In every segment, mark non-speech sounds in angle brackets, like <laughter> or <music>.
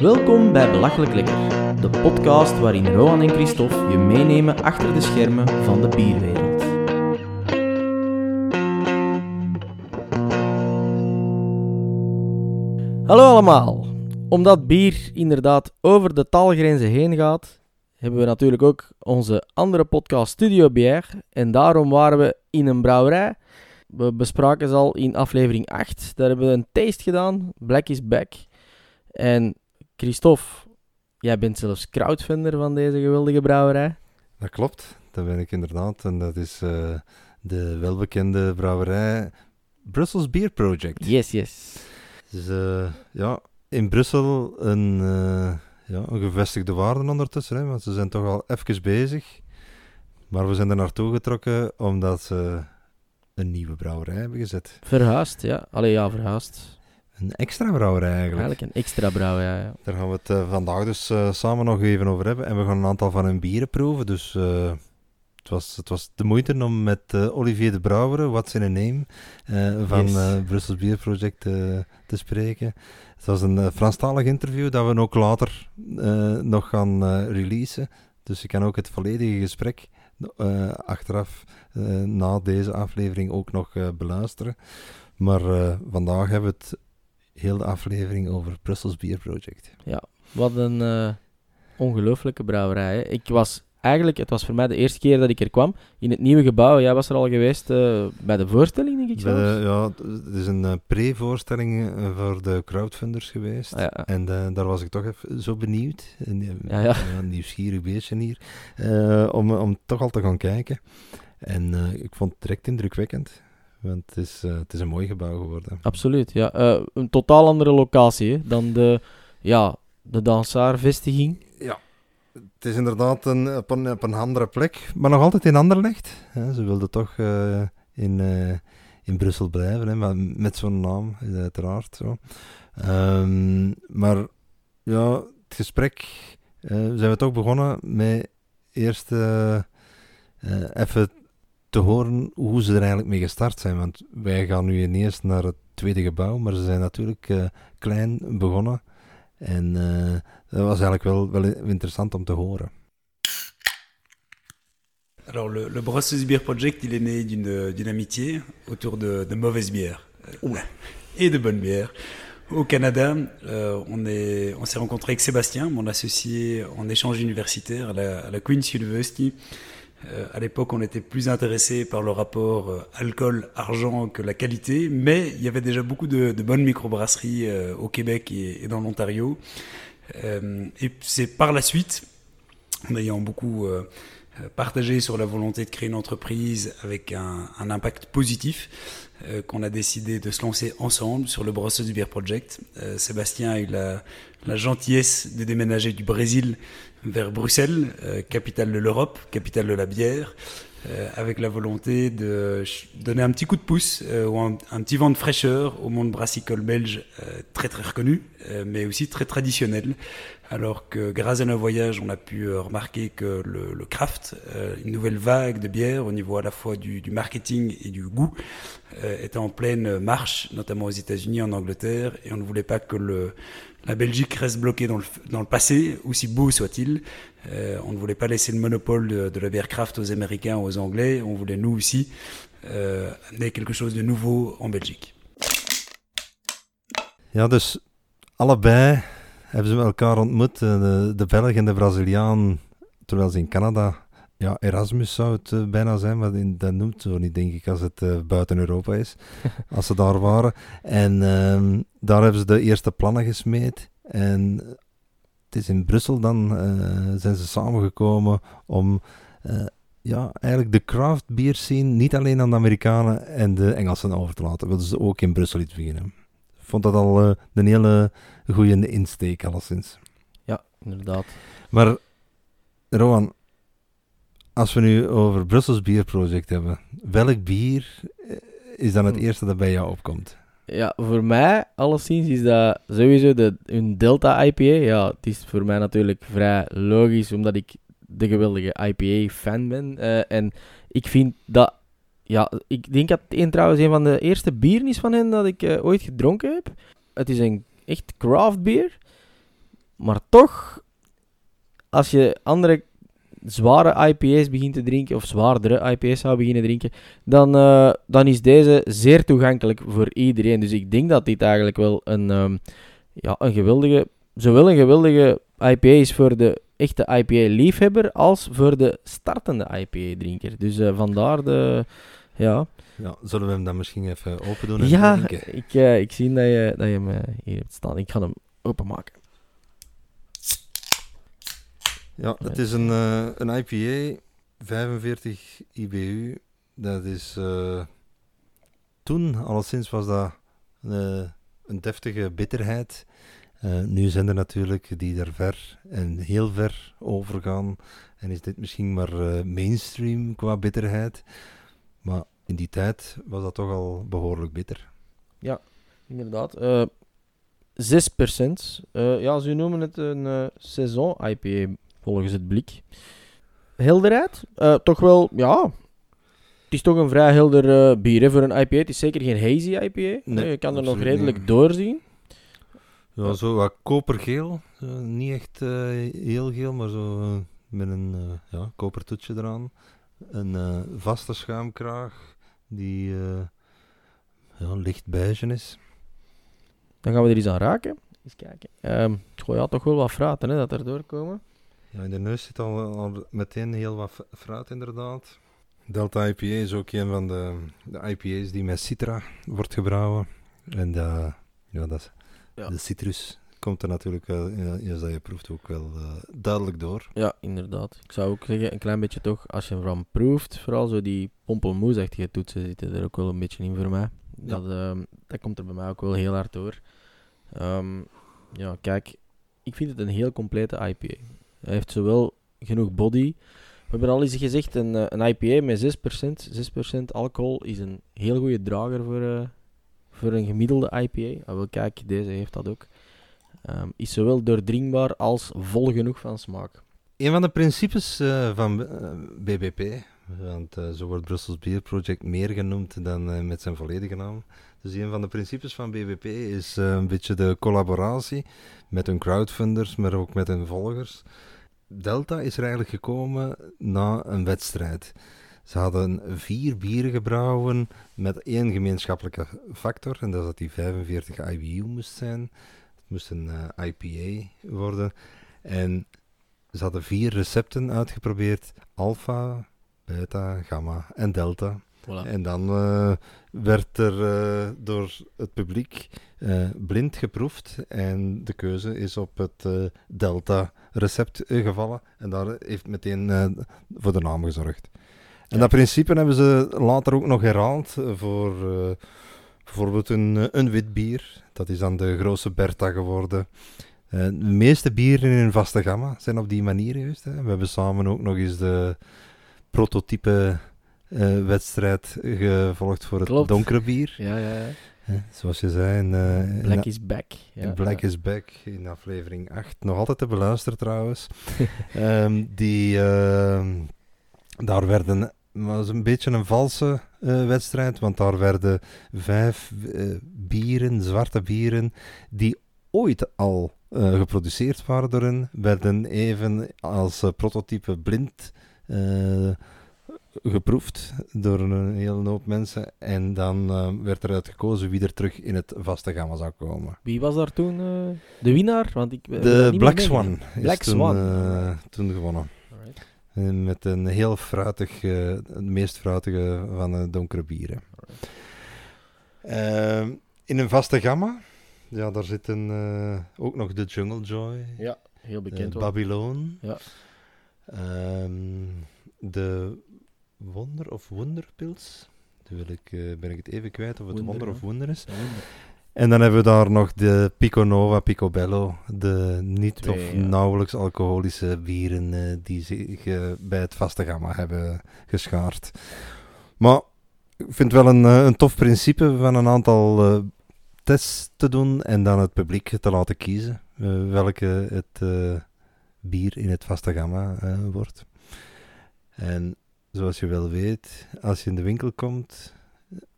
Welkom bij Belachelijk Lekker, de podcast waarin Rohan en Christophe je meenemen achter de schermen van de bierwereld. Hallo allemaal. Omdat bier inderdaad over de taalgrenzen heen gaat, hebben we natuurlijk ook onze andere podcast Studio Bière. En daarom waren we in een brouwerij. We bespraken ze al in aflevering 8. Daar hebben we een taste gedaan. Black is back. En Christophe, jij bent zelfs crowdfunder van deze geweldige brouwerij. Dat klopt, dat ben ik inderdaad. En dat is uh, de welbekende brouwerij Brussels Beer Project. Yes, yes. Dus uh, ja, in Brussel een, uh, ja, een gevestigde waarde ondertussen, hè, want ze zijn toch al even bezig. Maar we zijn er naartoe getrokken omdat ze een nieuwe brouwerij hebben gezet. Verhuisd, ja. Allee, ja, verhuisd. Een extra brouwerij eigenlijk. Eigenlijk een extra brouwerij, ja. Daar gaan we het uh, vandaag dus uh, samen nog even over hebben. En we gaan een aantal van hun bieren proeven. Dus uh, het, was, het was de moeite om met Olivier de Brouwer, What's in a Name, van yes. Brussels Beer Project te spreken. Het was een Franstalig interview dat we ook later nog gaan releasen. Dus je kan ook het volledige gesprek achteraf na deze aflevering ook nog beluisteren. Maar vandaag hebben we het heel de aflevering over Brussels Beer Project. Ja, wat een uh, ongelooflijke brouwerij. Hè. Ik was eigenlijk, het was voor mij de eerste keer dat ik er kwam, in het nieuwe gebouw. Jij was er al geweest uh, bij de voorstelling, denk ik zelfs? De, ja, het is een uh, pre-voorstelling voor de crowdfunders geweest. Ah, ja. En daar was ik toch even zo benieuwd, een, ja, ja. een nieuwsgierig beestje hier, om, om toch al te gaan kijken. En ik vond het direct indrukwekkend. Want het is, uh, het is een mooi gebouw geworden. Absoluut, ja. Uh, een totaal andere locatie hè, dan de, ja, de Dansaar-vestiging. Ja, het is inderdaad een, op, een, op een andere plek, maar nog altijd in Anderlecht. Hè. Ze wilden toch uh, in, in Brussel blijven, hè, maar met zo'n naam is uiteraard zo. Um, maar ja, het gesprek zijn we toch begonnen met eerst even te horen hoe ze er eigenlijk mee gestart zijn. Want wij gaan nu ineens naar het tweede gebouw, maar ze zijn natuurlijk uh, klein begonnen. En uh, dat was eigenlijk wel, wel interessant om te horen. Alors, le, le Brussels Beer Project, il est né d'une amitié autour de, de mauvaises bières Oula. <laughs> et de bonnes bières. Au Canada, euh, on est, on s'est rencontré avec Sébastien, mon associé en échange universitaire à la, à la Queen's University. Euh, à l'époque, on était plus intéressé par le rapport euh, alcool-argent que la qualité, mais il y avait déjà beaucoup de, bonnes microbrasseries euh, au Québec et, dans l'Ontario. Euh, et c'est par la suite, en ayant beaucoup partagé sur la volonté de créer une entreprise avec un, impact positif, qu'on a décidé de se lancer ensemble sur le Brussels Beer Project. Sébastien a eu la gentillesse de déménager du Brésil vers Bruxelles, euh, capitale de l'Europe, capitale de la bière, euh, avec la volonté de donner un petit coup de pouce euh, ou un, petit vent de fraîcheur au monde brassicole belge euh, très très reconnu, euh, mais aussi très traditionnel. Alors que grâce à nos voyages, on a pu remarquer que le, le craft, une nouvelle vague de bière au niveau à la fois du, du marketing et du goût, était en pleine marche, notamment aux États-Unis, en Angleterre, et on ne voulait pas que le, la Belgique reste bloquée dans le, dans le passé, aussi beau soit-il. Euh, on ne voulait pas laisser le monopole de, de la bière craft aux Américains aux Anglais. On voulait nous aussi euh, amener quelque chose de nouveau en Belgique. Ja, dus allebei hebben ze elkaar ontmoet, de, de Belg en de Braziliaan, terwijl ze in Canada ja, Erasmus zou het uh, bijna zijn, maar in, dat noemt zo niet, denk ik, als het uh, buiten Europa is. <laughs> als ze daar waren. En um, daar hebben ze de eerste plannen gesmeed. En het is in Brussel dan, uh, zijn ze samengekomen om ja, eigenlijk de craft beer scene niet alleen aan de Amerikanen en de Engelsen over te laten. Wilden ze ook in Brussel iets beginnen. Ik vond dat al een hele goede insteek, alleszins. Ja, inderdaad. Maar, Rowan, als we nu over Brussels Beer Project hebben, welk bier is dan het eerste dat bij jou opkomt? Ja, voor mij alleszins is dat sowieso de, een Delta IPA. Ja, het is voor mij natuurlijk vrij logisch, omdat ik de geweldige IPA-fan ben. Uh, en ik vind dat... Ja, ik denk dat het een, trouwens een van de eerste bieren is van hen dat ik uh, ooit gedronken heb. Het is een echt craft beer. maar toch, als je andere zware IPA's begint te drinken, of zwaardere IPA's zou beginnen drinken, dan, eh, dan is deze zeer toegankelijk voor iedereen. Dus ik denk dat dit eigenlijk wel een, ehm, ja, een geweldige, zowel een geweldige IPA is voor de echte IPA-liefhebber, als voor de startende IPA-drinker. Dus eh, vandaar de, ja... Ja, zullen we hem dan misschien even open doen en Ja, drinken? ik, eh, ik zie dat je, dat je hem hier hebt staan. Ik ga hem openmaken. Ja, het is een, eh, een IPA, 45 IBU. Dat is... eh, toen, alleszins, was dat eh, een deftige bitterheid. Nu zijn er natuurlijk die daar ver en heel ver over gaan. En is dit misschien maar mainstream qua bitterheid. Maar in die tijd was dat toch al behoorlijk bitter. Inderdaad. eh 6%. Eh, ja, ze noemen het een saison IPA volgens het blik. Helderheid? Eh, toch wel, ja. Het is toch een vrij helder eh, bier hè, voor een IPA. Het is zeker geen hazy IPA. Nee, Eh, je kan er nog redelijk niet. doorzien. Ja, zo wat kopergeel. Zo niet echt eh, heel geel, maar zo met een eh, ja, kopertoetje eraan. Een eh, vaste schuimkraag die eh, ja, licht beige is. Dan gaan we er eens aan raken. Eens kijken. Ehm goh, ja, toch wel wat fruiten hè, dat er doorkomen. Ja, in de neus zit al, al meteen heel wat fruit inderdaad. Delta IPA is ook een van de, de IPA's die met citra wordt gebrouwen. En dat, ja, dat, Ja. de citrus komt er natuurlijk wel, als dat je proeft, ook wel eh, duidelijk door. Ja, inderdaad. Ik zou ook zeggen, een klein beetje toch, als je hem van proeft, vooral zo die pompelmoesachtige toetsen zitten er ook wel een beetje in voor mij. Ja. Dat, ehm, dat komt er bij mij ook wel heel hard door. Ehm, ja, kijk, ik vind het een heel complete IPA. Hij heeft zowel genoeg body. We hebben al eens gezegd, een, eh, een IPA met 6%, 6% alcohol is een heel goede drager voor, eh, voor een gemiddelde IPA. Ah, wel, kijk, deze heeft dat ook. Ehm, is zowel doordringbaar als vol genoeg van smaak. Een van de principes eh, van BBP, want zo wordt Brussels Beer Project meer genoemd dan met zijn volledige naam. Dus een van de principes van BBP is een beetje de collaboratie met hun crowdfunders, maar ook met hun volgers. Delta is er eigenlijk gekomen na een wedstrijd. Ze hadden vier bieren gebrouwen met één gemeenschappelijke factor, en dat is dat die 45 IBU moest zijn. Het moest een eh, IPA worden. En ze hadden vier recepten uitgeprobeerd: alpha, beta, gamma en delta. Voilà. En dan eh, werd er eh, door het publiek eh, blind geproefd. En de keuze is op het delta-recept gevallen. En daar heeft meteen voor de naam gezorgd. En dat principe hebben ze later ook nog herhaald voor bijvoorbeeld een, een wit bier. Dat is dan de grootste Bertha geworden. De meeste bieren in een vaste gamma zijn op die manier geweest. Hè. We hebben samen ook nog eens de prototype wedstrijd gevolgd voor het Klopt. donkere bier. Ja, ja, ja. Hè, Zoals je zei, in, eh, in- Black is back. Ja, Black ja. is Back in aflevering 8. Nog altijd te beluisteren trouwens. <laughs> Ehm, die, ehm, daar werden, was een beetje een valse eh, wedstrijd, want daar werden vijf eh, bieren, zwarte bieren, die ooit al eh, geproduceerd waren door hen, werden even als eh, prototype blind eh, geproefd door een hele hoop mensen. En dan eh, werd eruit gekozen wie er terug in het vaste gamma zou komen. Wie was daar toen eh, de winnaar? Want ik, De Black. Swan is Black toen, Swan. eh, toen gewonnen. Alright. En met een heel fruitig, het meest fruitige van de donkere bieren. In een vaste gamma, ja, daar zitten ook nog de Jungle Joy, Ja, heel bekend. Babylon, Ja. ehm, de Wonder of Wonderpils. Dan wil ik, eh, ben ik het even kwijt of het Wonder, of Wonder is. Wonder. En dan hebben we daar nog de Pico Nova, Picobello, de niet Twee, of ja. nauwelijks alcoholische bieren eh, die zich eh, bij het vaste gamma hebben geschaard. Maar ik vind het wel een, een tof principe van een aantal tests te doen en dan het publiek te laten kiezen welke het bier in het vaste gamma wordt. En zoals je wel weet, als je in de winkel komt,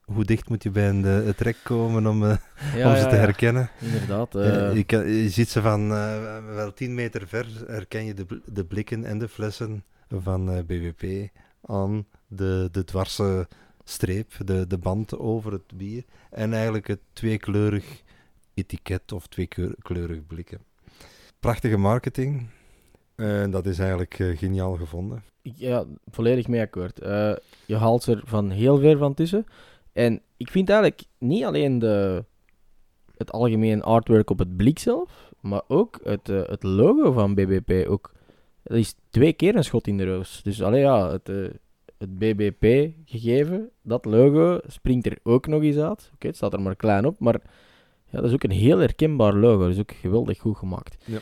hoe dicht moet je bij een, eh, het rek komen om, eh, Ja, om ze ja, te herkennen? Inderdaad. Eh, je, kan- je ziet ze van eh, wel 10 meter ver, herken je de, de blikken en de flessen van BWP aan de, de dwarse streep, de, de band over het bier. En eigenlijk het tweekleurig etiket of tweekleurig blikken. Prachtige marketing. En dat is eigenlijk geniaal gevonden. Ja, volledig mee akkoord. Eh, je haalt er van heel ver van tussen. En ik vind eigenlijk niet alleen de, het algemeen artwork op het blik zelf, maar ook het, eh, het logo van BBP. Ook, dat is twee keer een schot in de roos. Dus alleen ja, het, eh, het BBP-gegeven, dat logo, springt er ook nog eens uit. Oké, het staat er maar klein op, maar ja, dat is ook een heel herkenbaar logo. Dat is ook geweldig goed gemaakt. Ja.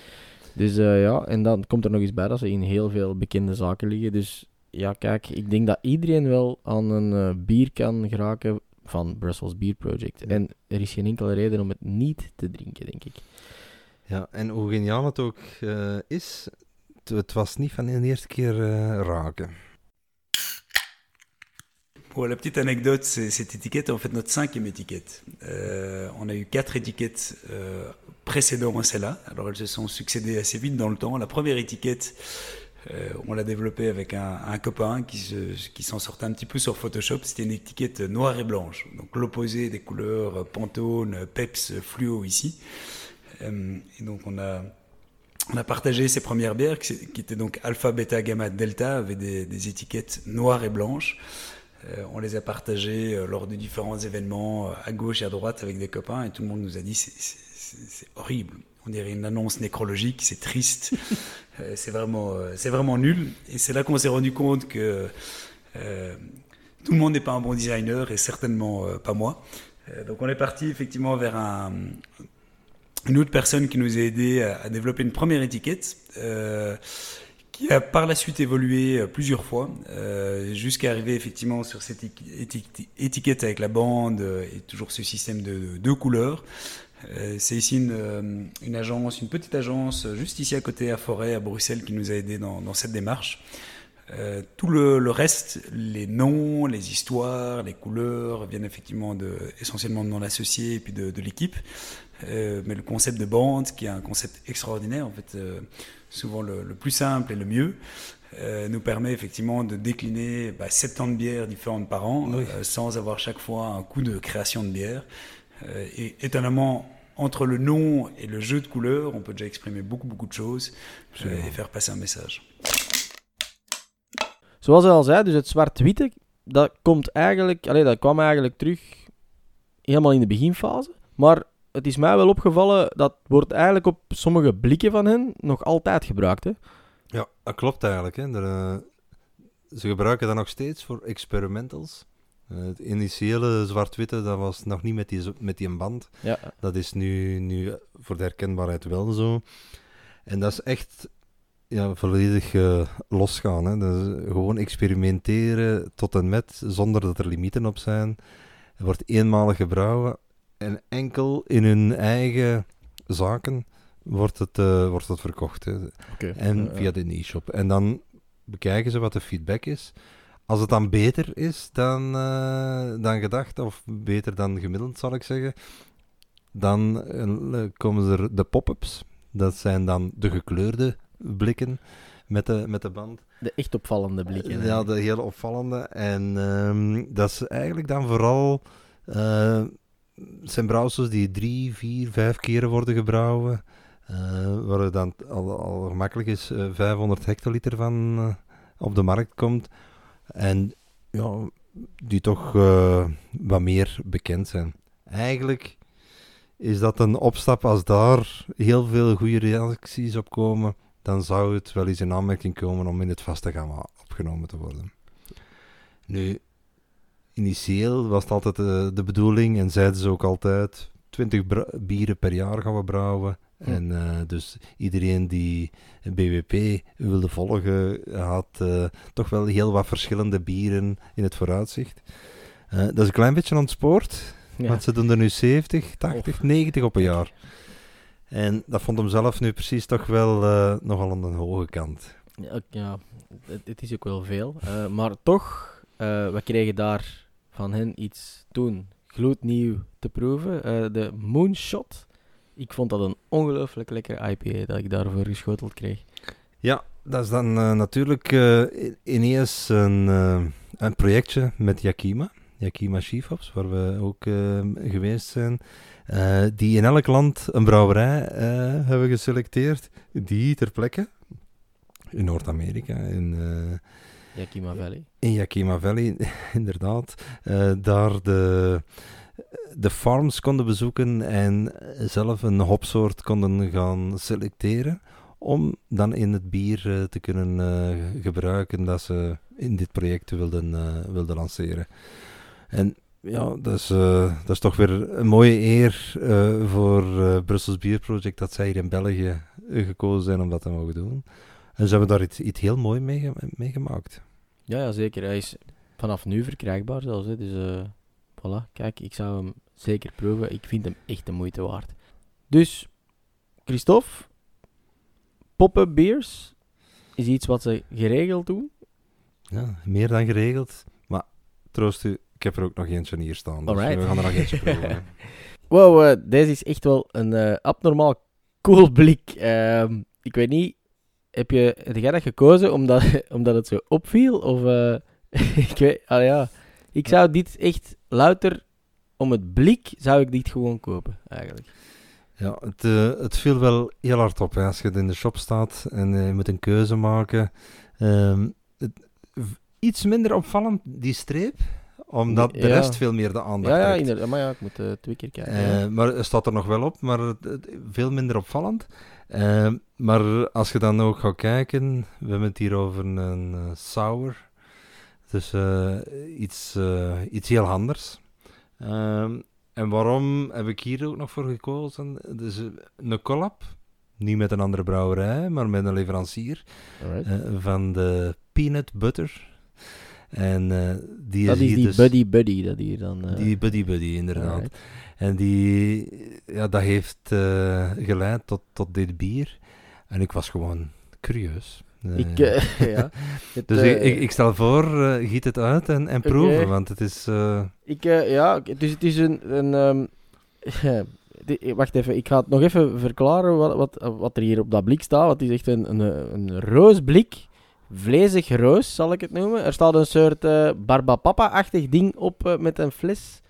Dus eh, ja, en dan komt er nog eens bij dat ze in heel veel bekende zaken liggen. Dus ja, kijk, ik denk dat iedereen wel aan een eh, bier kan geraken van Brussels Beer Project. En er is geen enkele reden om het niet te drinken, denk ik. Ja, en hoe geniaal het ook eh, is, het, het was niet van de eerste keer eh, raken. Pour la petite anecdote, c'est- cette étiquette est en fait notre cinquième étiquette. Euh, on a eu quatre étiquettes précédentes à celle-là. Alors elles se sont succédées assez vite dans le temps. La première étiquette, euh, on l'a développée avec un, copain qui se- qui s'en sortait un petit peu sur Photoshop. C'était une étiquette noire et blanche, donc l'opposé des couleurs Pantone, Peps, fluo ici. Euh, et donc on a on a partagé ces premières bières qui, étaient donc alpha, bêta, gamma, delta, avec des, étiquettes noires et blanches. Euh, on les a partagées lors de différents événements à gauche et à droite avec des copains et tout le monde nous a dit c'est c'est- horrible. On dirait une annonce nécrologique, c'est triste, <laughs> Euh, c'est vraiment, euh, c'est vraiment nul. Et c'est là qu'on s'est rendu compte que euh, tout le monde n'est pas un bon designer et certainement pas moi. Donc on est parti effectivement vers un, une autre personne qui nous a aidé à, à développer une première étiquette. qui a par la suite évolué plusieurs fois, euh, jusqu'à arriver effectivement sur cette étiquette avec la bande et toujours ce système de, de deux couleurs. Euh, c'est ici une, euh, une agence, une petite agence, euh, juste ici à côté à Forêt, à Bruxelles, qui nous a aidés dans, dans cette démarche. Euh, tout le, le reste, les noms, les histoires, les couleurs, viennent effectivement de, essentiellement de mon associé et puis de, de l'équipe. Euh, mais le concept de bande, qui est un concept extraordinaire, en fait, euh, souvent le, le plus simple et le mieux, nous permet effectivement de décliner bah, 70 bières différentes par an, Oui. sans avoir chaque fois un coût de création de bière. Et étonnamment, entre le nom et le jeu de couleurs, on peut déjà exprimer beaucoup, beaucoup de choses euh, et faire passer un message. Zoals ik al zei, dus het zwart-witte, dat komt eigenlijk, allee, dat kwam eigenlijk terug helemaal in de beginfase. Maar het is mij wel opgevallen, dat wordt eigenlijk op sommige blikken van hen nog altijd gebruikt. Hè? Ja, dat klopt eigenlijk. Hè. Er, eh, ze gebruiken dat nog steeds voor experimentals. Het initiële zwart-witte, dat was nog niet met die, met die band. Ja, Dat is nu, nu voor de herkenbaarheid wel zo. En dat is echt ja, volledig eh, losgaan. Hè. Dat is gewoon experimenteren tot en met, zonder dat er limieten op zijn. Er wordt eenmalig gebrouwen en enkel in hun eigen zaken wordt het, eh, wordt het verkocht. Hè. En Ja, ja. via de e-shop. En dan bekijken ze wat de feedback is. Als het dan beter is dan, eh, dan gedacht, of beter dan gemiddeld zal ik zeggen, dan eh, komen er de pop-ups. Dat zijn dan de gekleurde blikken met de, met de band. De echt opvallende blikken. Ja, de hele opvallende. En ehm, dat is eigenlijk dan vooral... eh, het zijn brouwsels die drie, vier, vijf keren worden gebrouwen. eh, waar er dan al, al gemakkelijk is eh, 500 hectoliter van eh, op de markt komt. En ja, die toch eh, wat meer bekend zijn. Eigenlijk is dat een opstap als daar heel veel goede reacties op komen. Dan zou het wel eens in aanmerking komen om in het vaste gamma opgenomen te worden. Nu, initieel was het altijd eh, de bedoeling en zeiden ze ook altijd: 20 bra- bieren per jaar gaan we brouwen. Hm. En eh, dus iedereen die BWP wilde volgen, had eh, toch wel heel wat verschillende bieren in het vooruitzicht. Eh, dat is een klein beetje ontspoord, Ja. want ze doen er nu 70, 80, Of. 90 op een jaar. En dat vond hem zelf nu precies toch wel nogal aan de hoge kant. Ja, ja, het, het is ook wel veel. Maar toch, we kregen daar van hen iets toen gloednieuw te proeven. De Moonshot. Ik vond dat een ongelooflijk lekkere IPA dat ik daarvoor geschoteld kreeg. Ja, dat is dan eh, natuurlijk i- ineens een, eh, een projectje met Yakima. Yakima Chiefhops, waar we ook geweest zijn. die in elk land een brouwerij hebben geselecteerd. Die ter plekke, in Noord-Amerika, in, Yakima Valley. in Yakima Valley, <laughs> inderdaad, daar de, de farms konden bezoeken en zelf een hopsoort konden gaan selecteren om dan in het bier eh, te kunnen eh, gebruiken dat ze in dit project wilden, eh, wilden lanceren. En ja, dat is, dat is toch weer een mooie eer voor Brussels Beer Project dat zij hier in België gekozen zijn om dat te mogen doen. En ze hebben daar iets, iets heel mooi mee, mee gemaakt. Ja, ja, zeker. Hij is vanaf nu verkrijgbaar zelfs. Hè. Dus voilà, kijk, ik zou hem zeker proeven. Ik vind hem echt de moeite waard. Dus, Christophe, pop-up beers is iets wat ze geregeld doen. Ja, meer dan geregeld. Maar troost u, ik heb er ook nog eentje hier staan. Dus Alright. we gaan er nog eentje <laughs> proeven. Wow, eh, deze is echt wel een eh, abnormaal cool blik. Ehm, ik weet niet, heb, je, heb jij dat gekozen omdat, <laughs> omdat het zo opviel? Of, eh, <laughs> ik weet, ah ja, ik zou dit echt louter om het blik, zou ik dit gewoon kopen, eigenlijk. Ja, het, eh, het viel wel heel hard op. Hè. Als je in de shop staat en eh, je moet een keuze maken. Ehm, het- iets minder opvallend, die streep. Omdat de Ja. rest veel meer de aandacht Ja, ja, trekt. inderdaad. Maar ja, ik moet eh, twee keer kijken. Maar het staat er nog wel op, maar veel minder opvallend. Eh, maar als je dan ook gaat kijken, we hebben het hier over een sour. Dus eh, iets, eh, iets heel anders. Ehm, en waarom heb ik hier ook nog voor gekozen? Dus eh, een collab, niet met een andere brouwerij, maar met een leverancier van de peanut butter. En die dat is hier die dus... buddy buddy dat hier dan... Die buddy buddy, inderdaad. alright. En die, ja, dat heeft geleid tot, tot dit bier. En ik was gewoon curieus. Ik, eh, <laughs> ja. <laughs> Het, dus eh, ik, ik, stel voor, eh, giet het uit en, en proeven, want het is... eh, Ik, eh, ja, dus het is een... een ehm, <laughs> wacht even, ik ga het nog even verklaren wat, wat, wat er hier op dat blik staat. Het is echt een, een, een roosblik. Vlezig roos, zal ik het noemen. Er staat een soort eh barbapapa-achtig ding op eh, met een fles.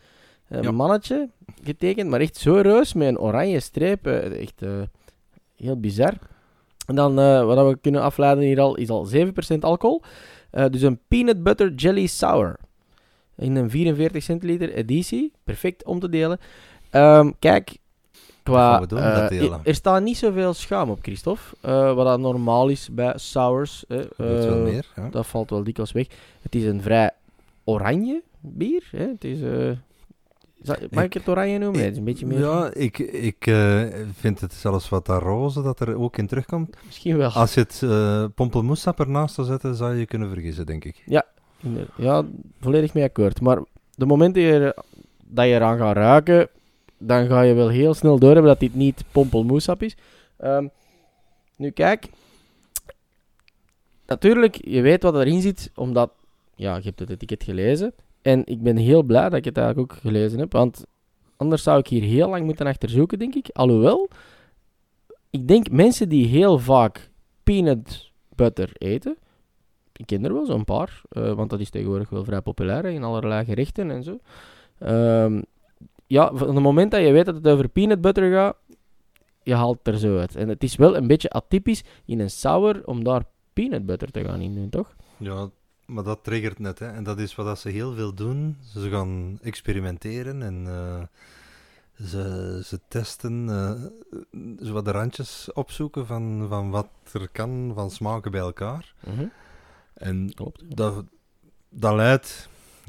Een Ja. mannetje getekend, maar echt zo roos met een oranje streep. echt eh, heel bizar. En dan, eh, wat we kunnen afleiden hier al, is al 7% alcohol. Eh, dus een peanut butter jelly sour. In een 44 centiliter editie. Perfect om te delen. Ehm, kijk, qua... doen, dat eh, delen. er staat niet zoveel schuim op, Christophe. Wat dat normaal is bij sours. eh, gebeurt wel meer. Ja. Dat valt wel dikwijls weg. Het is een vrij oranje bier. Hè? Het is... eh, zal- mag ik, Ik- het oranje noemen? Nee, het is een beetje meer... Ja, ik, ik eh, vind het zelfs wat dat roze dat er ook in terugkomt. Misschien wel. Als je het uh, pompelmoessap ernaast zou zetten, zou je je kunnen vergissen, denk ik. Inder- Ja, volledig mee akkoord. Maar de momenten je er- dat je eraan gaat ruiken, dan ga je wel heel snel doorhebben dat dit niet pompelmoesap is. Ehm, nu kijk, natuurlijk, je weet wat erin zit, omdat, ja, je hebt het etiket gelezen. En ik ben heel blij dat ik het eigenlijk ook gelezen heb, want anders zou ik hier heel lang moeten achter zoeken, denk ik. Alhoewel, ik denk mensen die heel vaak peanut butter eten, ik ken er wel zo'n paar, eh, want dat is tegenwoordig wel vrij populair in allerlei gerechten en zo. Ehm, ja, van het moment dat je weet dat het over peanut butter gaat, je haalt er zo uit. En het is wel een beetje atypisch in een sour om daar peanut butter te gaan in doen, toch? Ja, maar dat triggert net, hè. En dat is wat dat ze heel veel doen. Ze gaan experimenteren en eh, ze, ze testen, eh, zo wat de randjes opzoeken van, van wat er kan van smaken bij elkaar. En Klopt. dat, dat leidt,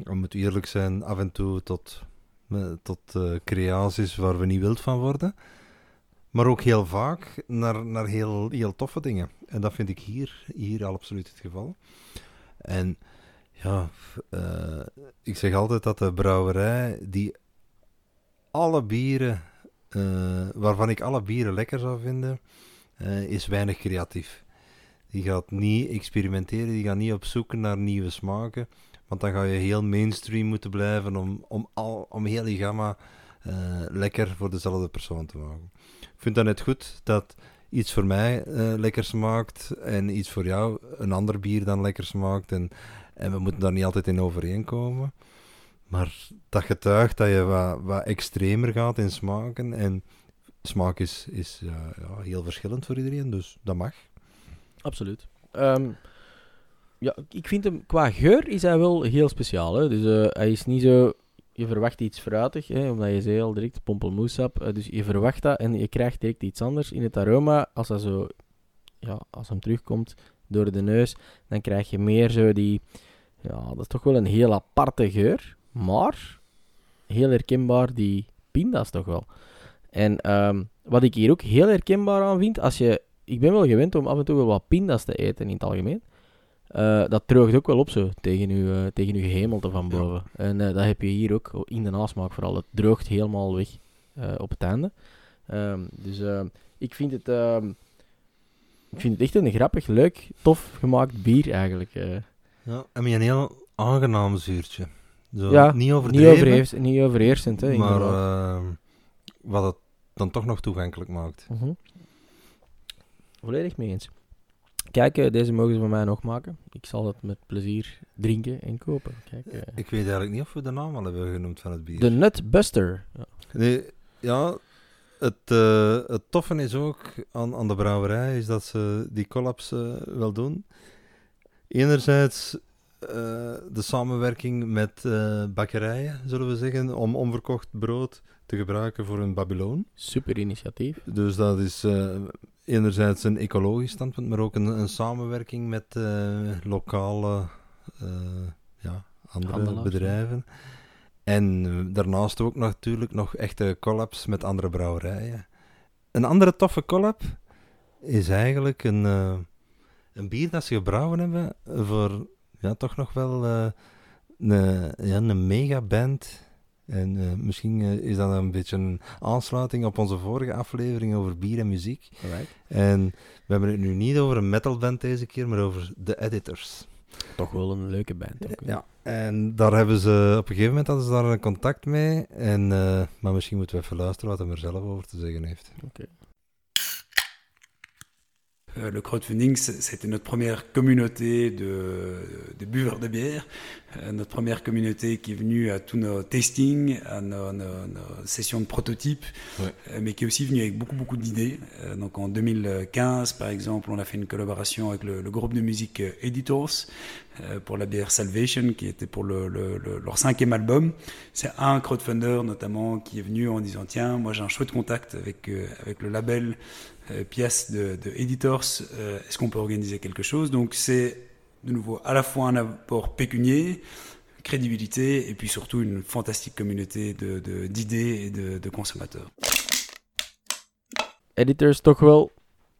om het eerlijk zijn, af en toe tot, eh, tot creaties waar we niet wild van worden. Maar ook heel vaak naar, naar heel, heel toffe dingen. En dat vind ik hier, hier al absoluut het geval. En ja, eh, ik zeg altijd dat de brouwerij die alle bieren, eh, waarvan ik alle bieren lekker zou vinden, eh, is weinig creatief. Die gaat niet experimenteren, die gaat niet op zoek naar nieuwe smaken, Want dan ga je heel mainstream moeten blijven om, om, al, om heel die gamma lekker voor dezelfde persoon te maken. Ik vind dat net goed dat iets voor mij eh, lekker smaakt en iets voor jou een ander bier dan lekker smaakt. En, en we moeten daar niet altijd in overeenkomen. Maar dat getuigt dat je wat, wat extremer gaat in smaken. En smaak is, is uh, ja, heel verschillend voor iedereen, dus dat mag. Absoluut. Um, ja, ik vind hem qua geur is hij wel heel speciaal. Hè? Dus uh, hij is niet zo. Je verwacht iets fruitig, hè, omdat je zei al direct pompelmoesap. Uh, dus je verwacht dat en je krijgt direct iets anders in het aroma. Als dat zo, ja, als hem terugkomt door de neus, dan krijg je meer zo die. Ja, dat is toch wel een heel aparte geur, maar heel herkenbaar die pinda's toch wel. En um, wat ik hier ook heel herkenbaar aan vind, als je, ik ben wel gewend om af en toe wel wat pinda's te eten in het algemeen. Uh, dat droogt ook wel op zo tegen je, uh, tegen uw gehemelte van boven. Ja. En uh, dat heb je hier ook in de nasmaak vooral. Het droogt helemaal weg op het einde. Um, dus ik, vind het, um, ik vind het echt een grappig, leuk, tof gemaakt bier eigenlijk. Ja, en met een heel aangenaam zuurtje. Zo, ja, niet overdreven. Niet, overheers, niet overheersend, hè, maar wat het dan toch nog toegankelijk maakt. -hmm. Volledig mee eens. Kijk, uh, deze mogen ze van mij nog maken. Ik zal het met plezier drinken en kopen. Kijk, uh. Ik weet eigenlijk niet of we de naam al hebben genoemd van het bier. De Nutbuster. Ja, nee, ja het, uh, het toffe is ook aan, aan de brouwerij is dat ze die collabs wel doen. Enerzijds de samenwerking met bakkerijen, zullen we zeggen, om onverkocht brood te gebruiken voor een Babylon. Super initiatief. Dus dat is uh, enerzijds een ecologisch standpunt, maar ook een, een samenwerking met lokale ja, andere Handelaars, bedrijven. En daarnaast ook natuurlijk nog echte collabs met andere brouwerijen. Een andere toffe collab is eigenlijk een, een bier dat ze gebrouwen hebben voor ja, toch nog wel een, ja, een megaband en uh, misschien uh, is dat een beetje een aansluiting op onze vorige aflevering over bier en muziek. Alright. En we hebben het nu niet over een metalband deze keer, maar over The Editors. Toch wel een leuke band. Ook, ja, en daar hebben ze op een gegeven moment hadden ze daar contact mee. En, maar misschien moeten we even luisteren wat hij er zelf over te zeggen heeft. Oké. Okay. Euh, le crowdfunding, c'était notre première communauté de, de buveurs de bière, euh, notre première communauté qui est venue à tous nos tastings, à nos, nos, nos sessions de prototypes, ouais. euh, mais qui est aussi venue avec beaucoup beaucoup d'idées. Donc en 2015, par exemple, on a fait une collaboration avec le, le groupe de musique Editors pour la bière Salvation, qui était pour le, le, leur cinquième album. C'est un crowdfunder notamment qui est venu en disant tiens, moi j'ai un chouette contact avec avec le label pièce de, de Editors, euh, est-ce qu'on peut organiser quelque chose Donc c'est de nouveau à la fois un apport pécunier, crédibilité et puis surtout une fantastique communauté d'idées de, d'idées et de, de consommateurs. Editors toch wel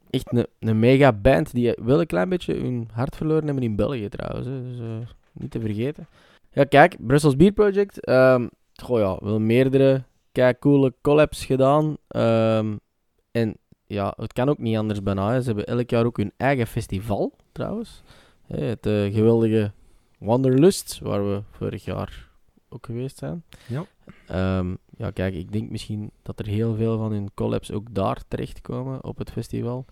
echt een, een mega band die wel een klein beetje hun hart verloren hebben in België trouwens. Hè. Dus uh, niet te vergeten. Ja, kijk, Brussels Beer Project. Um, goh ja, wel meerdere kijk coole collabs gedaan. Um, en ja, het kan ook niet anders bijna. Ze hebben elk jaar ook hun eigen festival, trouwens. Het uh, geweldige Wanderlust, waar we vorig jaar ook geweest zijn. Ja. Um, ja, kijk, ik denk misschien dat er heel veel van hun collabs ook daar terechtkomen op het festival.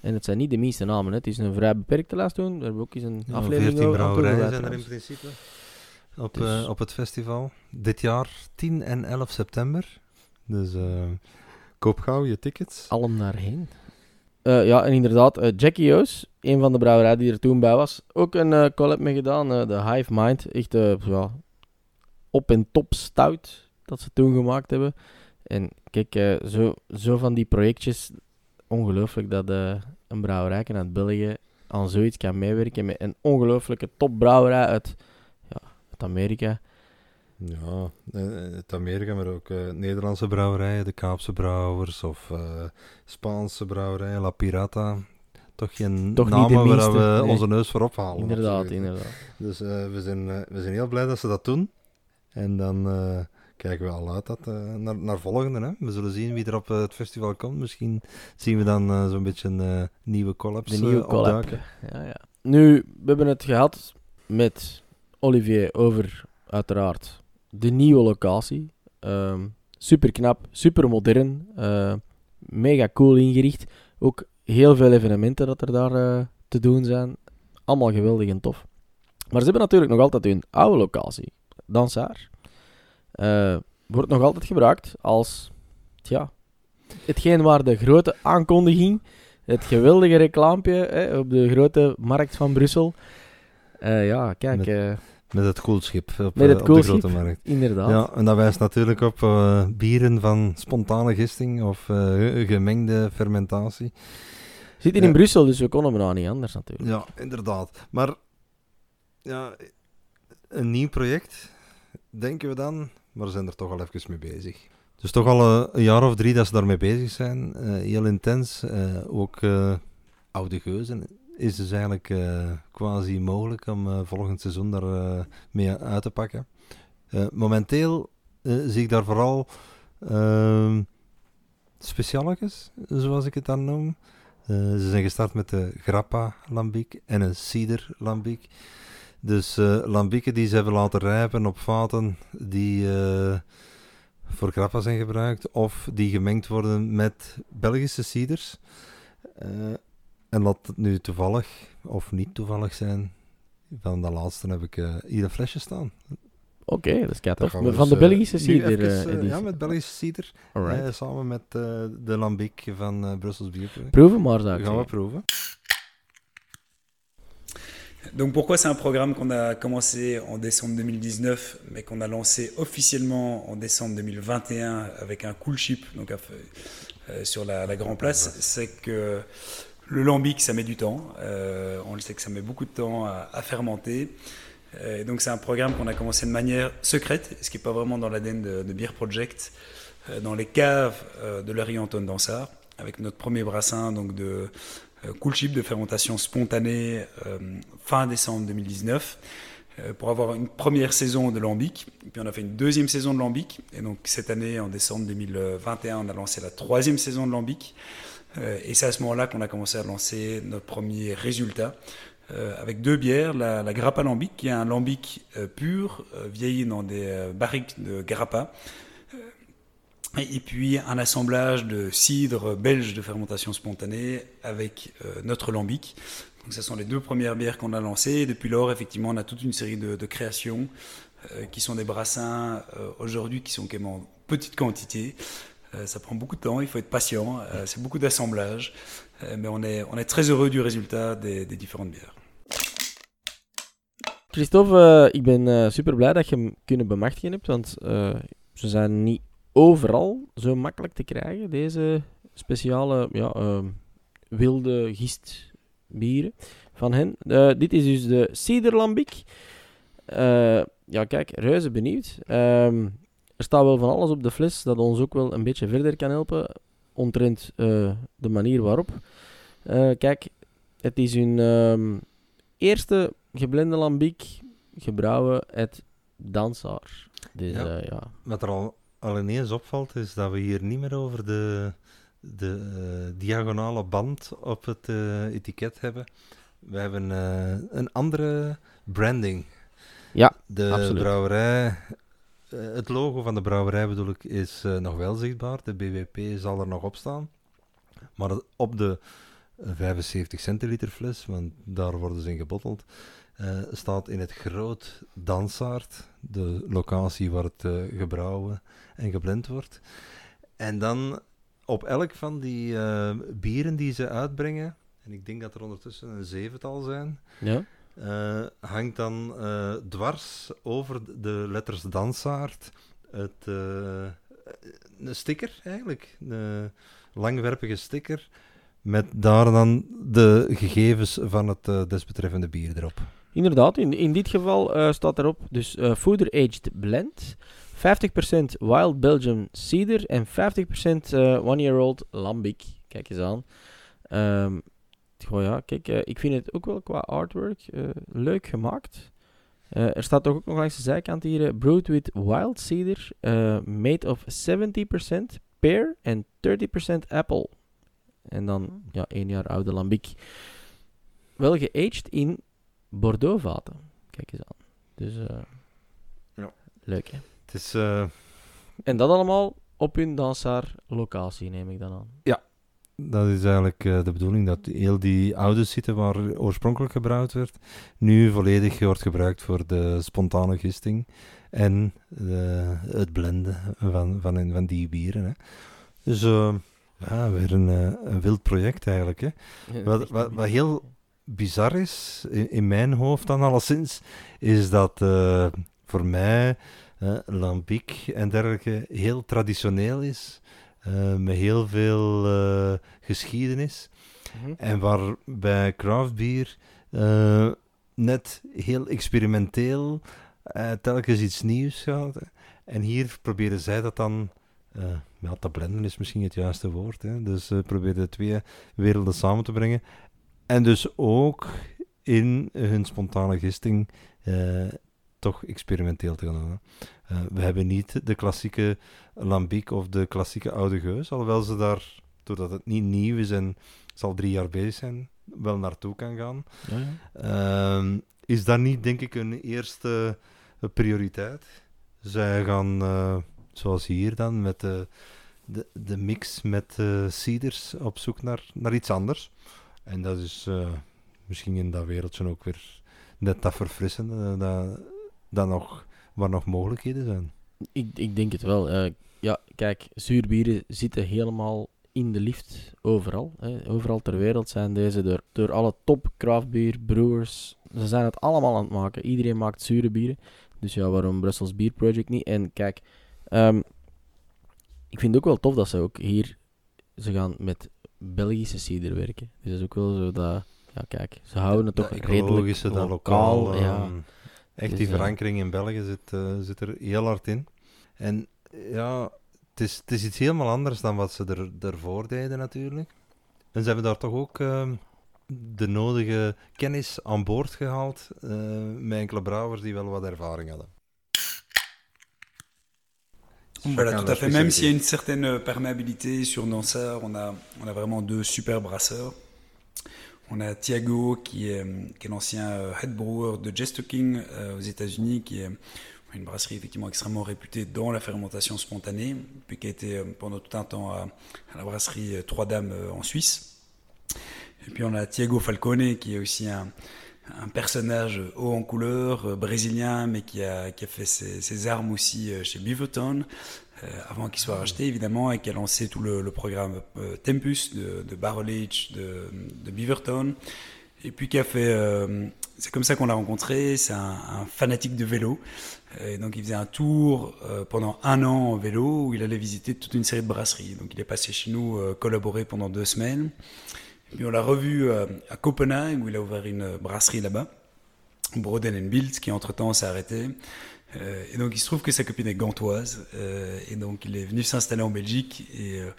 En het zijn niet de meeste namen, hè. het is een vrij beperkte lijst toen. We hebben ook eens een ja, aflevering 14 brouwerijen zijn er in principe op, dus. uh, op het festival. Dit jaar 10 en 11 september. Dus uh, koop gauw je tickets. Allen daarheen. Uh, ja, en inderdaad, uh, Jackie O's, een van de brouwerijen die er toen bij was, ook een uh, collab mee gedaan. de Hive Mind, echt ja, op en top stout dat ze toen gemaakt hebben. En kijk, zo, zo van die projectjes, ongelooflijk dat een brouwerij uit België aan zoiets kan meewerken met een ongelooflijke topbrouwerij uit, ja, uit Amerika. Ja, uit Amerika, maar ook uh, Nederlandse brouwerijen, de Kaapse Brouwers of uh, Spaanse brouwerijen, La Pirata. Toch geen Toch namen niet waar we nee. onze neus voor ophalen. Inderdaad, inderdaad. Dus uh, we, zijn, we zijn heel blij dat ze dat doen. En dan kijken we al uit dat, naar, naar volgende. Hè. We zullen zien wie er op het festival komt. Misschien zien we dan zo'n beetje een nieuwe collabs De nieuwe collab. Ja, ja. Nu, we hebben het gehad met Olivier over uiteraard de nieuwe locatie. Ehm, super knap, super modern, eh, mega cool ingericht. Ook heel veel evenementen dat er daar eh, te doen zijn. Allemaal geweldig en tof. Maar ze hebben natuurlijk nog altijd hun oude locatie, Dansaar. Eh, wordt nog altijd gebruikt als, ja, hetgeen waar de grote aankondiging, het geweldige reclaampje hè, op de grote markt van Brussel. Ja, kijk, Met- het koelschip op, Met het eh, op de koelschip. grote markt. inderdaad. Ja, en dat wijst natuurlijk op eh, bieren van spontane gisting of eh, gemengde fermentatie. Zit hier in Brussel, dus we konden maar niet anders natuurlijk. Ja, inderdaad. Maar ja, een nieuw project, denken we dan, maar zijn er toch al even mee bezig. Dus toch al een jaar of drie dat ze daarmee bezig zijn. heel intens. ook oude geuzen is dus eigenlijk eh, quasi mogelijk om eh, volgend seizoen daar eh, mee uit te pakken. Momenteel zie ik daar vooral specialetjes, zoals ik het dan noem. Ze zijn gestart met de Grappa Lambiek en een Cider Lambiek. Dus lambieken die ze hebben laten rijpen op vaten die voor Grappa zijn gebruikt of die gemengd worden met Belgische ciders. En laat het nu toevallig of niet toevallig zijn. Van de laatste heb ik eh, hier een flesje staan. Oké, dat is kei tof. we Van de dus, eh, Belgische cider even, eh, ja, met Belgische cider. Samen met eh, de lambiek van eh Brussels Bierproef. Proeven maar, zou ik gaan we proeven. Donc pourquoi c'est un programme qu'on a commencé en décembre 2019, mais qu'on a lancé officiellement en décembre 2021 avec un cool ship donc à- euh, sur la, la Grand Place, c'est que le lambic ça met du temps. Euh, on le sait que ça met beaucoup de temps à, à fermenter. Euh, donc c'est un programme qu'on a commencé de manière secrète, ce qui n'est pas vraiment dans l'ADN de, de Beer Project, euh, dans les caves euh, de Larry Anton Dansard, avec notre premier brassin donc de euh, cool chip de fermentation spontanée fin décembre 2019 euh, pour avoir une première saison de lambic. Puis on a fait une deuxième saison de lambic. Et donc cette année, en décembre 2021, on a lancé la troisième saison de lambic. Euh, et c'est à ce moment-là qu'on a commencé à lancer notre premier résultat. euh, avec deux bières, la, Grappa Lambic, qui est un lambic euh, pur, vieilli dans des barriques de Grappa, et, puis un assemblage de cidre belge de fermentation spontanée avec notre lambic. Donc, ce sont les deux premières bières qu'on a lancées. Depuis lors, effectivement, on a toute une série de, de créations qui sont des brassins aujourd'hui qui sont même en petite quantité. Euh, ça prend beaucoup de temps, il faut être patient, euh, c'est beaucoup d'assemblage, euh, mais on est, on est très heureux du résultat des, des différentes bières. Christophe, eh, ik ben eh, super blij dat je hem kunnen bemachtigen hebt, want eh, ze zijn niet overal zo makkelijk te krijgen, deze speciale ja, ehm, wilde gistbieren van hen. Eh, dit is dus de Cider Lambic. Eh, ja, kijk, reuze benieuwd. Ehm, er staat wel van alles op de fles dat ons ook wel een beetje verder kan helpen omtrent eh, de manier waarop. Eh, kijk, het is hun ehm, eerste geblende lambiek gebrouwen uit Dansaar. Dus Ja. ja. ja. Wat er al, al ineens opvalt, is dat we hier niet meer over de, de eh, diagonale band op het eh, etiket hebben. We hebben eh, een andere branding. Ja, de absoluut. brouwerij, eh, het logo van de brouwerij bedoel ik, is eh, nog wel zichtbaar. De BWP zal er nog op staan. Maar op de eh, 75 centiliter fles, want daar worden ze in gebotteld, eh, staat in het groot Dansaard, de locatie waar het eh, gebrouwen en geblend wordt. En dan op elk van die eh, bieren die ze uitbrengen, en ik denk dat er ondertussen een zevental zijn, ja. Eh, hangt dan eh, dwars over de letters Dansaard het, eh, een sticker eigenlijk, een langwerpige sticker, met daar dan de gegevens van het desbetreffende bier erop. Inderdaad, in, in dit geval staat erop dus Fooder Aged Blend, 50% Wild Belgium Cedar en 50% eh, One Year Old Lambic. Kijk eens aan. Ehm, goh, ja, kijk, eh, ik vind het ook wel qua artwork eh, leuk gemaakt. Eh, er staat toch ook nog langs de zijkant hier Brewed with Wild Cedar, eh, made of 70% pear en 30% apple. En dan, ja, één jaar oude lambic. Wel geaged in Bordeaux-vaten. Kijk eens aan. Dus eh, Ja. leuk hè. Het is... eh, En dat allemaal op hun dansaar locatie, neem ik dan aan. Dat is eigenlijk eh, de bedoeling dat heel die oude site waar oorspronkelijk gebruikt werd, nu volledig wordt gebruikt voor de spontane gisting en de- het blenden van, van, van die bieren. Hè. Dus eh, ja, weer een, eh, een wild project eigenlijk. Hè. Wat, wat, wat heel bizar is, in, in mijn hoofd dan alleszins, is dat eh, voor mij eh lambic en dergelijke heel traditioneel is. Eh, met heel veel eh, geschiedenis. Mhm. En waar bij craft beer eh, net heel experimenteel telkens iets nieuws gaat. En hier proberen zij dat dan. eh ja, te blenden is misschien het juiste woord. Hè. Dus ze proberen de twee werelden samen te brengen. En dus ook in hun spontane gisting toch experimenteel te gaan doen. Eh, we hebben niet de klassieke lambiek of de klassieke oude geus, alhoewel ze daar, doordat het niet nieuw is en zal drie jaar bezig zijn, wel naartoe kan gaan. Ja, ja. Ehm, is dat niet, denk ik, een eerste prioriteit? Zij gaan, eh, zoals hier dan, met de, de, de mix met eh ciders op zoek naar, naar iets anders. En dat is misschien in dat wereldje ook weer net dat verfrissende, dat, dat nog, waar nog mogelijkheden zijn. Ik, ik denk het wel. eh. ja, kijk, zuurbieren zitten helemaal in de lift overal. Hè. Overal ter wereld zijn deze door, door alle top craftbeer brewers. Ze zijn het allemaal aan het maken. Iedereen maakt zure bieren. Dus ja, waarom Brussels Beer Project niet? En kijk, ehm, ik vind het ook wel tof dat ze ook hier... Ze gaan met Belgische cider werken. Dus dat is ook wel zo dat... Ja, kijk, ze houden het toch redelijk lokaal. lokaal. ja. ehm, echt Dus, die verankering in België zit, eh, zit er heel hard in. En ja, het is, het is iets helemaal anders dan wat ze er, ervoor deden natuurlijk. En ze hebben daar toch ook ehm, de nodige kennis aan boord gehaald eh, met enkele brouwers die wel wat ervaring hadden. Voilà, tout à fait. Même s'il y a une certaine perméabilité sur Danseur, on a, on a vraiment deux super brasseurs. On a Thiago, qui est, est l'ancien euh, head brewer de Jestoking euh, aux États-Unis, qui est une brasserie effectivement extrêmement réputée dans la fermentation spontanée, puis qui a été euh, pendant tout un temps à, la brasserie euh, Trois Dames euh, en Suisse. Et puis on a Thiago Falcone, qui est aussi un, personnage haut en couleur, euh, brésilien, mais qui a, fait ses, ses armes aussi euh, chez Beaverton, euh, avant qu'il soit racheté évidemment, et qui a lancé tout le, programme euh, Tempus de, de Barrel de, de Beaverton. Et puis qui a fait, euh, c'est comme ça qu'on l'a rencontré, c'est un, fanatique de vélo. Euh, Et donc il faisait un tour euh, pendant un an en vélo où il allait visiter toute une série de brasseries. Donc il est passé chez nous euh, collaborer pendant deux semaines. Puis on l'a revu euh, à Copenhague où il a ouvert une brasserie là-bas, Broden Bild, qui entre-temps s'est arrêté. Euh, et donc il se trouve que sa copine est gantoise. euh, et donc il est venu s'installer en Belgique et euh,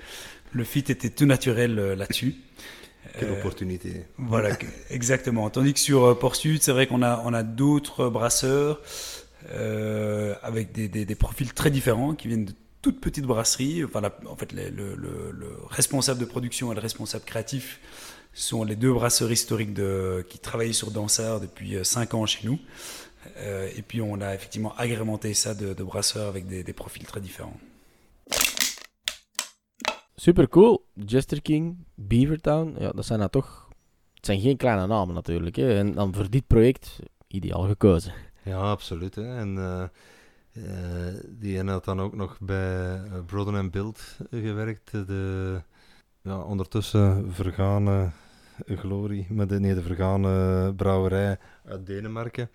le fit était tout naturel euh, là-dessus. <laughs> Quelle opportunité. voilà, que- exactement. Tandis que sur euh, Port Sud, c'est vrai qu'on a, on a d'autres brasseurs euh, avec des, des- des profils très différents qui viennent de toutes petites brasseries. Enfin, la- en fait, les- le, le- le responsable de production et le responsable créatif sont les deux brasseurs historiques de, qui travaillaient sur Dansard depuis 5 ans chez nous. Euh, et puis, on a effectivement agrémenté ça de, de brasseurs avec des, des profils très différents. Super cool. Jester King, Beavertown. Ja, dat zijn nou toch. Het zijn geen kleine namen natuurlijk. Hè. En dan voor dit project ideaal gekozen. Ja, absoluut. Hè. En eh, eh, die ene had dan ook nog bij uh, Broden Build gewerkt. De ja, ondertussen vergane glorie, met de, nee, de vergane brouwerij uit Denemarken.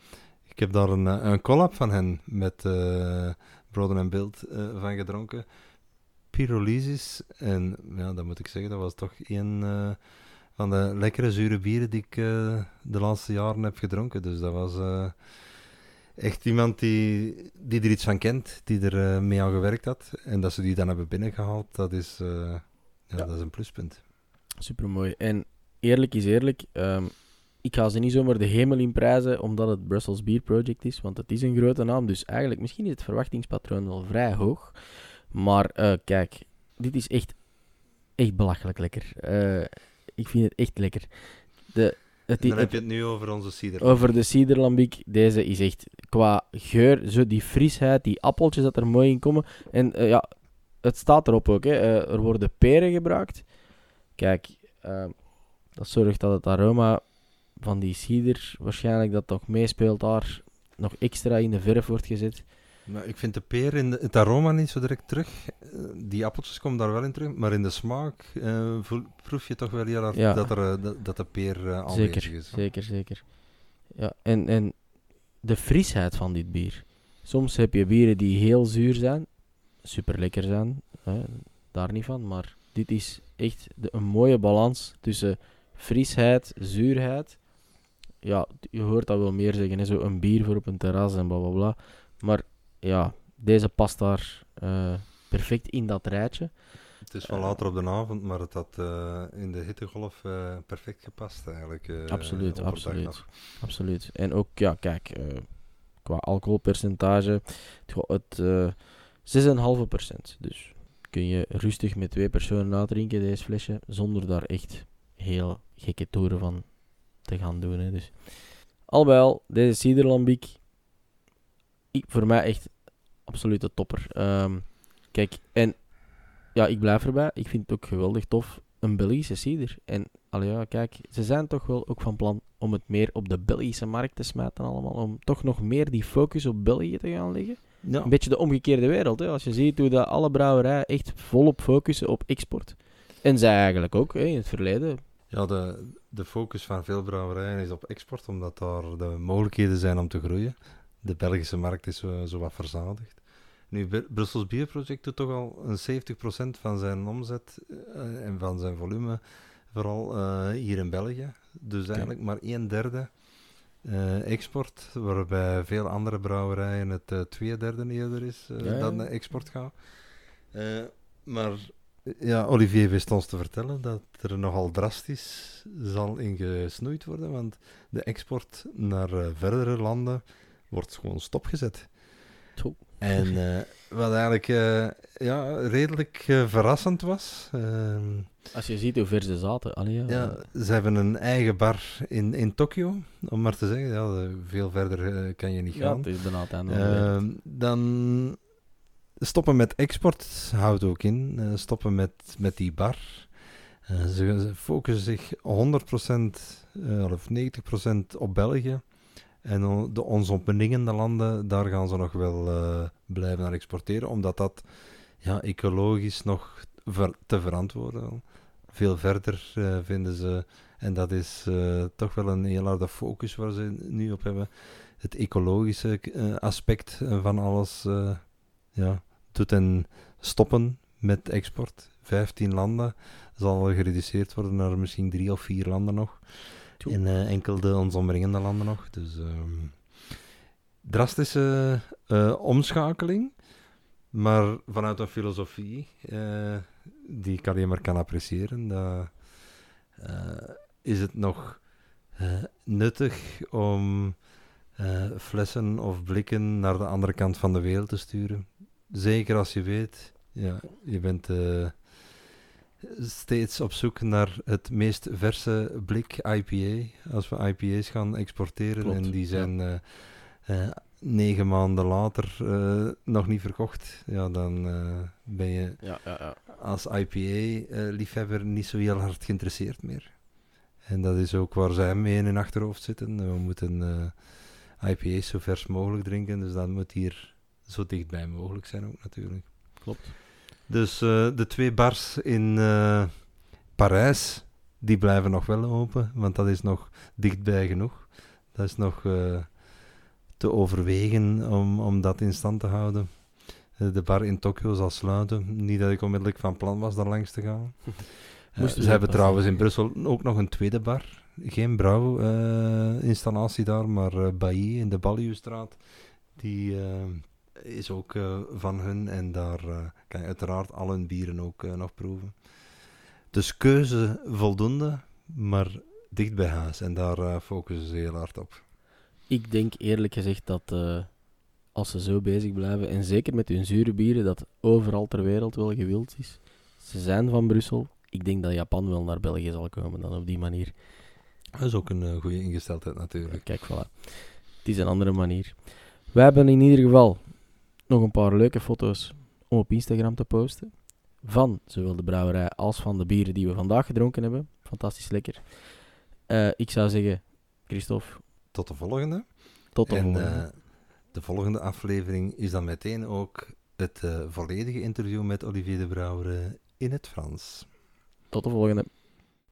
Ik heb daar een, een collab van hen met uh, Broden Build uh, van gedronken. Pyrolysis. En ja, dat moet ik zeggen, dat was toch een uh, van de lekkere zure bieren die ik de laatste jaren heb gedronken. Dus dat was echt iemand die, die er iets van kent, die er mee aan gewerkt had. En dat ze die dan hebben binnengehaald, dat is, ja, ja. Dat is een pluspunt. Super mooi. En eerlijk is eerlijk, um, ik ga ze niet zomaar de hemel in prijzen omdat het Brussels Beer Project is, want het is een grote naam. Dus eigenlijk, misschien is het verwachtingspatroon wel vrij hoog. Maar uh, kijk, dit is echt, echt belachelijk lekker. Uh, ik vind het echt lekker. De, Het, Dan het- heb je het nu over onze cider. over de Ciderlambiek, deze is echt qua geur, zo die frisheid, die appeltjes dat er mooi in komen. En eh, ja, het staat erop ook, hè. eh, er worden peren gebruikt. Kijk, eh, dat zorgt dat het aroma van die cider, waarschijnlijk dat toch meespeelt daar, nog extra in de verf wordt gezet. Maar ik vind de peer in de- het aroma niet zo direct terug. Eh, Die appeltjes komen daar wel in terug, maar in de smaak eh, proef je toch wel heel hard Ja. dat, er, eh, dat, dat de peer eh, aanwezig Zeker, is. zeker, zeker. Ja, en, en de frisheid van dit bier. Soms heb je bieren die heel zuur zijn, super lekker zijn, hè, daar niet van, maar dit is echt de, een mooie balans tussen frisheid, zuurheid. Ja, je hoort dat wel meer zeggen, hè, zo een bier voor op een terras en bla bla bla. Maar ja, deze past daar eh, perfect in dat rijtje. Het is Eh, later op de avond, maar het had eh, in de hittegolf eh, perfect gepast eigenlijk. Absoluut, absoluut. Absoluut. En ook, ja, kijk, qua alcoholpercentage, het, het eh 6,5%. Dus kun je rustig met twee personen nadrinken, deze flesje, zonder daar echt heel gekke toeren van te gaan doen. Hè. Dus, al bij al, deze Ciderlambiek, ik, voor mij echt absoluut een topper. Ehm, kijk, en ja, ik blijf erbij. Ik vind het ook geweldig tof. Een Belgische cider. En allee, ja, kijk, ze zijn toch wel ook van plan om het meer op de Belgische markt te smijten allemaal. Om toch nog meer die focus op België te gaan leggen. Ja. Een beetje de omgekeerde wereld. Hè? Als je ziet hoe dat alle brouwerijen echt volop focussen op export. En zij eigenlijk ook hè, in het verleden. Ja, de, de focus van veel brouwerijen is op export, omdat daar de mogelijkheden zijn om te groeien. De Belgische markt is zo, zo wat verzadigd. Nu, Br- Brussels Bierproject doet toch al een 70% van zijn omzet eh, en van zijn volume, vooral eh, hier in België. Dus eigenlijk maar een derde eh, export, waarbij veel andere brouwerijen het eh, twee derde eerder is eh, Ja, ja. dat naar export gaat. Eh, maar ja, Olivier wist ons te vertellen dat er nogal drastisch zal in gesnoeid worden, want de export naar eh, verdere landen wordt gewoon stopgezet. Toe. En eh, wat eigenlijk eh, ja, redelijk verrassend was, Als je ziet hoe ver ze zaten. Allee, ja, ja, ze hebben een eigen bar in, in Tokio, om maar te zeggen. Ja, veel verder kan je niet ja, gaan. het is bijna het einde dan stoppen met export houdt ook in. eh, stoppen met, met die bar. Eh, ze, focussen zich 100% eh, of 90% op België. En de ons omringende landen, daar gaan ze nog wel blijven naar exporteren, omdat dat ja, ecologisch nog te verantwoorden. Veel verder vinden ze, en dat is toch wel een heel harde focus waar ze nu op hebben het ecologische aspect van alles ja, doet en stoppen met export. 15 landen zal gereduceerd worden naar misschien drie of vier landen nog. En eh, enkel de ons omringende landen nog. Dus ehm, drastische eh, omschakeling, maar vanuit een filosofie eh, die ik alleen maar kan appreciëren. Dat, is het nog nuttig om flessen of blikken naar de andere kant van de wereld te sturen. Zeker als je weet, ja, je bent eh, steeds op zoek naar het meest verse blik IPA. Als we IPA's gaan exporteren Klopt, en die ja. zijn eh, eh, negen maanden later nog niet verkocht, ja, dan ben je Ja, ja, ja. als IPA-liefhebber niet zo heel hard geïnteresseerd meer. En dat is ook waar zij mee in hun achterhoofd zitten. We moeten IPA's zo vers mogelijk drinken, dus dat moet hier zo dichtbij mogelijk zijn ook natuurlijk. Klopt. Dus eh, de twee bars in eh, Parijs, die blijven nog wel open, want dat is nog dichtbij genoeg. Dat is nog eh, te overwegen om, om dat in stand te houden. De bar in Tokio zal sluiten. Niet dat ik onmiddellijk van plan was daar langs te gaan. <laughs> Ze hebben trouwens in. Brussel ook nog een tweede bar. Geen brouwinstallatie daar, maar eh Bailly in de Baljuwstraat. Die is ook eh, van hun en daar eh, kan je uiteraard al hun bieren ook eh, nog proeven. Dus keuze voldoende, maar dicht bij huis. En daar focussen ze heel hard op. Ik denk eerlijk gezegd dat als ze zo bezig blijven, en zeker met hun zure bieren, dat overal ter wereld wel gewild is. Ze zijn van Brussel. Ik denk dat Japan wel naar België zal komen dan op die manier. Dat is ook een uh, goede ingesteldheid natuurlijk. Kijk, voilà. Het is een andere manier. We hebben in ieder geval nog een paar leuke foto's om op Instagram te posten. Van zowel de brouwerij als van de bieren die we vandaag gedronken hebben. Fantastisch lekker. Uh, ik zou zeggen, Christophe. Tot de volgende. Tot de en, volgende. Uh, de volgende aflevering is dan meteen ook het uh, volledige interview met Olivier de Brouwer in het Frans. Tot de volgende.